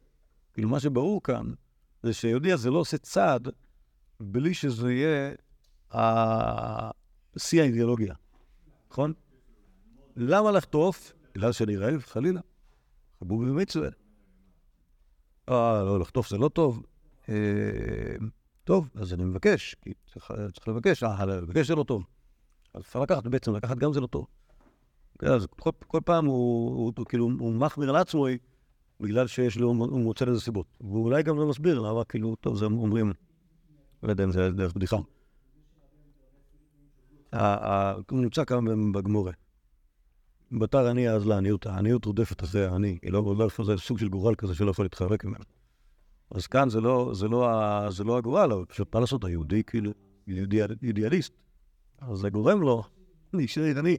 כאילו מה שברור כאן, זה שיהודי הזה לא עושה צעד בלי שזה יהיה שיא האידיאולוגיה, נכון? למה לחטוף? בגלל שאני רעב? חלילה. חבוב במצווה. אה, לא, לחטוף זה לא טוב. טוב, אז אני מבקש, כי צריך, צריך לבקש, אה, לבקש זה לא טוב. אז אפשר לקחת בעצם, לקחת גם זה לא טוב. כן, אז כל, כל פעם הוא, הוא, הוא כאילו, הוא מחמיר על עצמו בגלל שיש לו, הוא מוצא לזה סיבות. ואולי גם לא מסביר למה, כאילו, טוב, זה אומרים, לא יודע אם זה דרך בדיחה. הוא נמצא כאן בגמורה. בתר עני אז לעניות, העניות רודפת אחרי העני, היא לא, לא, זה סוג של גורל כזה שלא יכול להתחרק ממנו. אז כאן זה לא, זה לא, זה לא הגורל, אבל פשוט מה לעשות, היהודי כאילו, אידיאל, אידיאליסט. אז זה גורם לו להישאר עני.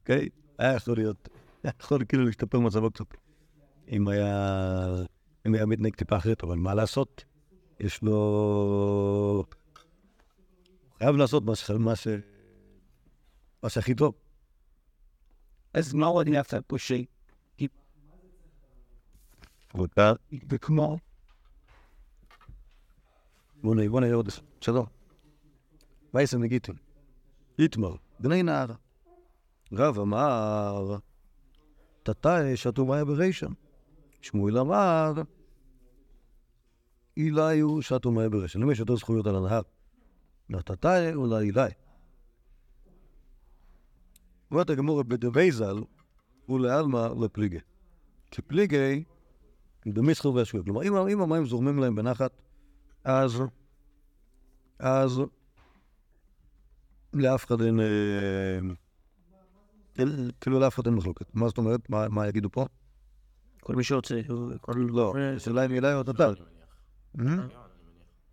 אוקיי? היה יכול להיות, היה יכול כאילו להשתפר מצבו קצת. אם היה, אם היה מתנהג טיפה אחרת, אבל מה לעשות? יש לו... הוא חייב לעשות מה, ש... מה, ש... מה שהכי טוב. אז מה עוד נעשה פה ש... וכמו... בוא נראה עוד אחד. שלום. וייסן נגיטין. איתמר, בני נער. רב אמר, תתאי שתו מים ברישם. שמואל אמר, אילי הוא שתו מים ברישם. למי יש יותר זכויות על הנהר? נתתאי אולי אילי. אומרת הגמור בדבי ז"ל, ולעלמא לפליגי. כפליגי, במסחר והשווה. כלומר, אם, אם המים זורמים להם בנחת, אז, אז לאף אחד אין, אה, כאילו לאף אחד אין מחלוקת. מה זאת אומרת? מה, יגידו פה? כל מי שרוצה. כל... לא, השאלה אם אליי או תתר.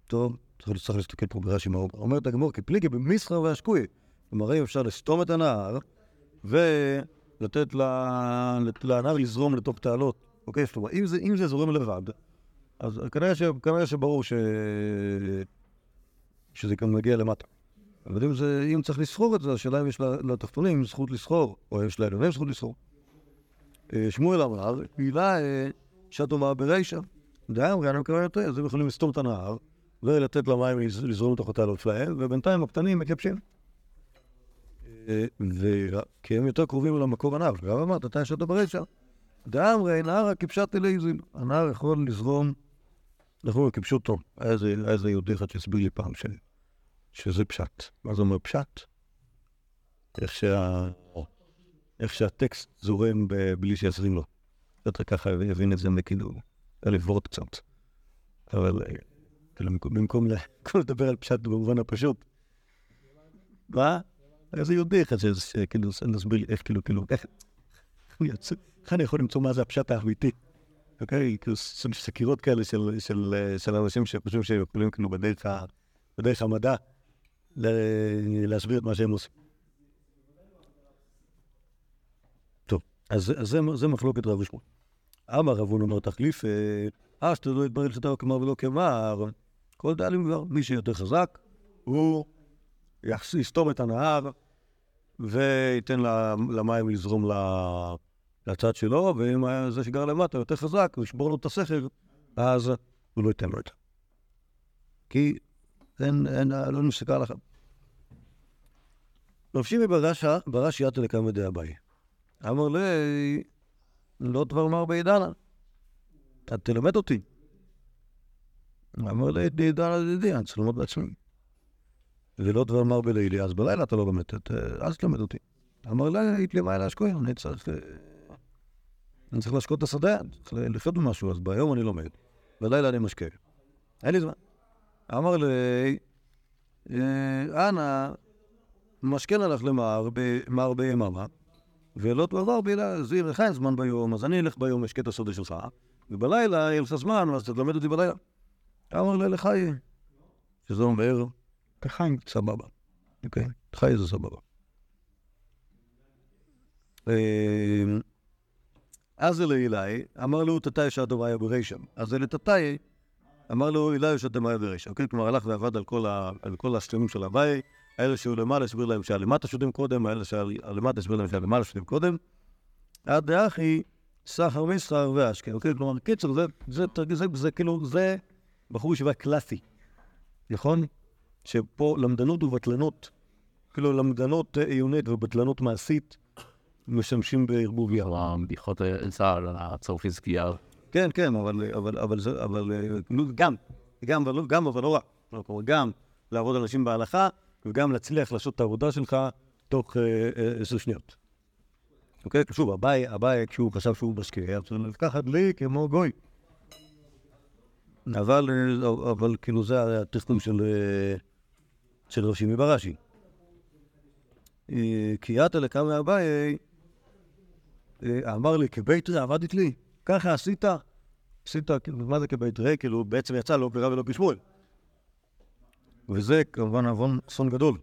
טוב, צריך, להסתכל פה ברש"י מה הוא אומר. אומרת הגמור, כפליגי במסחר והשקוי. כלומר, אם אפשר לסתום את הנהר ולתת לנהר לזרום לתוך תעלות. אוקיי? זאת אומרת, אם זה זורם לבד, אז כנראה, ש, כנראה שברור ש... שזה גם מגיע למטה. אבל אם, זה, אם צריך לסחור את זה, השאלה אם יש לתחתונים זכות לסחור, או יש לעליונים זכות לסחור. אה, שמואל אמר, הילה אה, שטומה ברישא. דאמרי, אני מקווה יותר, אז הם יכולים לסתום את הנהר ולתת למים לז- לזרום לתוך התעלות שלהם, ובינתיים הקטנים מתייבשים. אה, כי הם יותר קרובים למקור הנהר. גם אמרת, אתה ישבת ברישא. דאמרי, נהר הכבשת אליזיל. הנהר יכול לזרום, נכון, כפשוטו. היה איזה- היה יהודי אחד שהסביר לי פעם ש- שזה פשט. מה זה אומר פשט? איך שה... איך שהטקסט זורם ב- בלי שיעזרים לו. יותר ככה יבין את זה מכאילו, אלף וורט קצת. אבל אה, כאילו, במקום- לדבר על פשט במובן הפשוט. מה? איזה יהודי אחד שכאילו, נסביר לי איך כאילו, כאילו, איך אני יכול למצוא מה זה הפשט האמיתי? אוקיי? כאילו, סקירות כאלה של, של, של אנשים שחושבים שהם יכולים כאילו בדרך, בדרך המדע להסביר את מה שהם עושים. טוב, אז, אז זה, זה מחלוקת רב ושמואל. אמר רב הון אומר תחליף, אה, שאתה לא יתברר שאתה כמר ולא כמר, כל דאלים כבר, מי שיותר חזק, הוא יסתום את הנהר וייתן למים לזרום ל- לצד שלו, ואם זה שגר למטה יותר חזק, הוא ישבור לו את הסכר, אז הוא לא ייתן לו את זה. כי אין, אין, לא נפסקה לך. רב שימי ברש"א, ברש"י יתא לקמא דאביי. אמר לי, לא דבר מר בעידנא, אתה תלמד אותי. אמר לי, בעידנא ידידי, אני צריך ללמוד בעצמי. ולא דבר מר בלילי, אז בלילה אתה לא לומד, אז תלמד אותי. אמר לי מה להשקוע, אני צריך... אה, אני צריך להשקות את השדה, צריך לחיות במשהו, אז ביום אני לומד, בלילה אני משקה. אין לי זמן. אמר לי, אה, אנא, משכן הלך למר, מר ביממה, ולא תעבור בילה, זיר לך אין זמן ביום, אז אני אלך ביום, אשקה את השדה שלך, ובלילה יהיה לך זמן, אז תלמד אותי בלילה. אמר לי, לך יהיה. שזה אומר, כחיים, סבבה. אוקיי, חי זה סבבה. אז אלה אילי, אמר לו תתאי שהדומיה ברישם. אז אלה תתאי, אמר לו אילי שהדומיה ברישם. אוקיי, כלומר הלך ועבד על כל על כל השלמים של הוואי, האלה שהוא למעלה הסביר להם שהלמטה שותים קודם, האלה שהלמטה הסביר להם שהלמעלה שותים קודם. עד דאחי, סחר מסחר ואשכה. אוקיי, כלומר, קיצר, זה, זה, זה, זה, כאילו, זה בחור ישיבה קלאסי, נכון? שפה למדנות ובטלנות, כאילו למדנות עיונית ובטלנות מעשית, משמשים בערבוביה. הבדיחות צער, על הצרפי סקייה. כן, כן, אבל, אבל, אבל, אבל אה, גם, גם, אבל, לא- גם, אבל לא רק. כלומר, גם לעבוד על אנשים בהלכה, וגם להצליח לעשות את העבודה שלך תוך אה, אה, עשר שניות. אוקיי? שוב, אביי, אביי, כשהוא חשב שהוא משקיע, צריך לקחת לי כמו גוי. אבל, אבל כאילו זה התכנון של, של רב שימי בראשי. כי עתה לקמא אביי, אמר לי, כבית רע עבדת לי, ככה עשית, עשית, כאילו, מה זה כבית רע? כאילו, בעצם יצא לא כרע ולא כשמואל. וזה כמובן עוון אסון גדול.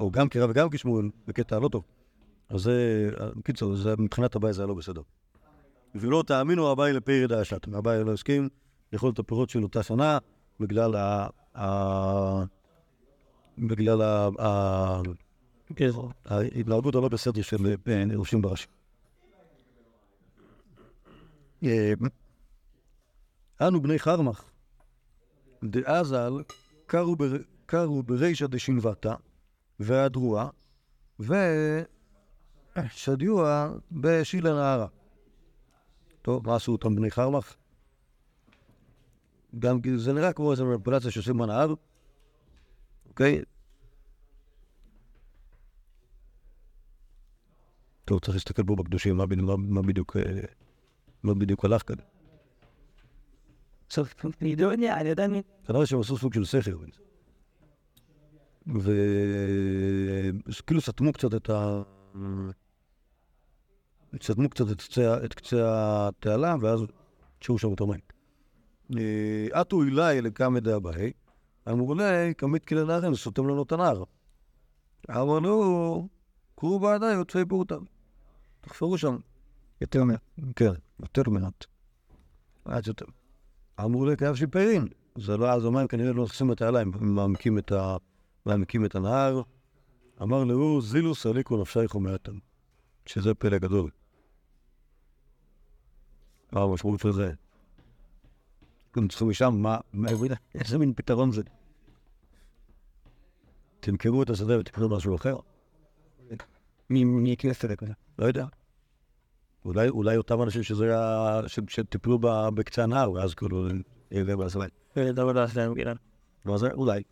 או גם כרע וגם כשמואל, בקטע לא טוב. אז זה, בקיצור, מבחינת הבעיה זה היה לא בסדר. ולא תאמינו הבעיה לפרי דאשת. הבעיה לא הסכים לאכול את הפירות של אותה שנה, בגלל ה... בגלל. גזר. ההתנהגות הלא בסדר של אה, ראשים בראשי. אה, אנו בני חרמך, דאזל, קרו בר- קרו ברישא דשנבתא, והדרועה, ושדיוע בשילה נהרה. טוב, מה עשו אותם בני חרמך? גם זה נראה כמו איזו מניפולציה שעושים בנהר, אוקיי? טוב, צריך להסתכל פה בקדושים, מה, בדיוק- מה, מה בדיוק, אה, מה הלך כאן. עכשיו, אני לא יודע, אני עדיין... כנראה שהם עשו סוג של סכר. וכאילו סתמו קצת את ה... סתמו קצת את קצה, את קצה התעלה, ואז תשאו שם את המים. אה, עטו אילי לקמא דאביי, אמרו לי, כמית כלי נהרם, סותם לנו את הנהר. אמרו לו, קרו בעדיי עוטפי פורתא. תחפרו שם. יותר מעט. כן, יותר מעט. מעט יותר. אמרו לי, כאב של. זה לא, אז המים כנראה לא נכנסים לתעלה, הם מעמקים את, ה... מעמקים את הנהר. אמר לו, זילוס אליקו נפשייך ומעטם. שזה פלא גדול. מה המשמעות של זה? אתם צריכים משם, מה, מה, איזה מין פתרון זה? תמכרו את השדה ותקנו משהו אחר? מי ייכנס לזה כזה? לא יודע. אולי, אולי אותם אנשים שזה היה, ש- שטיפלו בקצה הנהר, ואז כאילו, להם. זה דבר שלהם, גלעד. מה זה? אולי.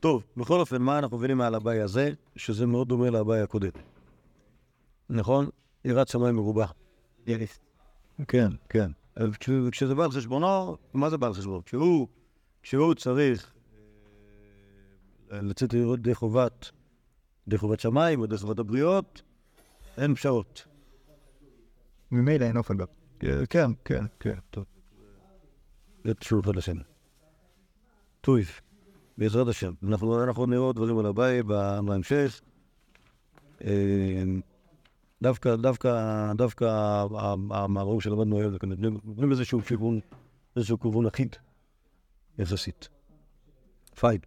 טוב, בכל אופן, מה אנחנו מבינים על הבעי הזה? שזה מאוד דומה לבעי הקודם. נכון? יראת שמיים מרובה. יריס. כן, כן. כשזה בא על חשבונו, מה זה בא על חשבונו? כשהוא, כשהוא צריך אה, לצאת ידי חובת, ידי חובת שמיים או ידי חובת הבריות, אין פשרות. ממילא אין אופן גם. כן, כן, כן, טוב. זה תשובה לשם. טוב, בעזרת השם. אנחנו, נראה עוד דברים על הבית בהמשך. אה, דווקא, דווקא, דווקא ה- המאמרים שלמדנו היום, נותנים נותנים איזשהו כיוון, איזשהו כיוון אחיד, יחסית. פיין.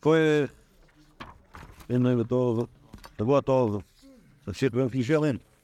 כואב, אין להם טוב, שבוע טוב, תמשיך ביום שלישי אמן.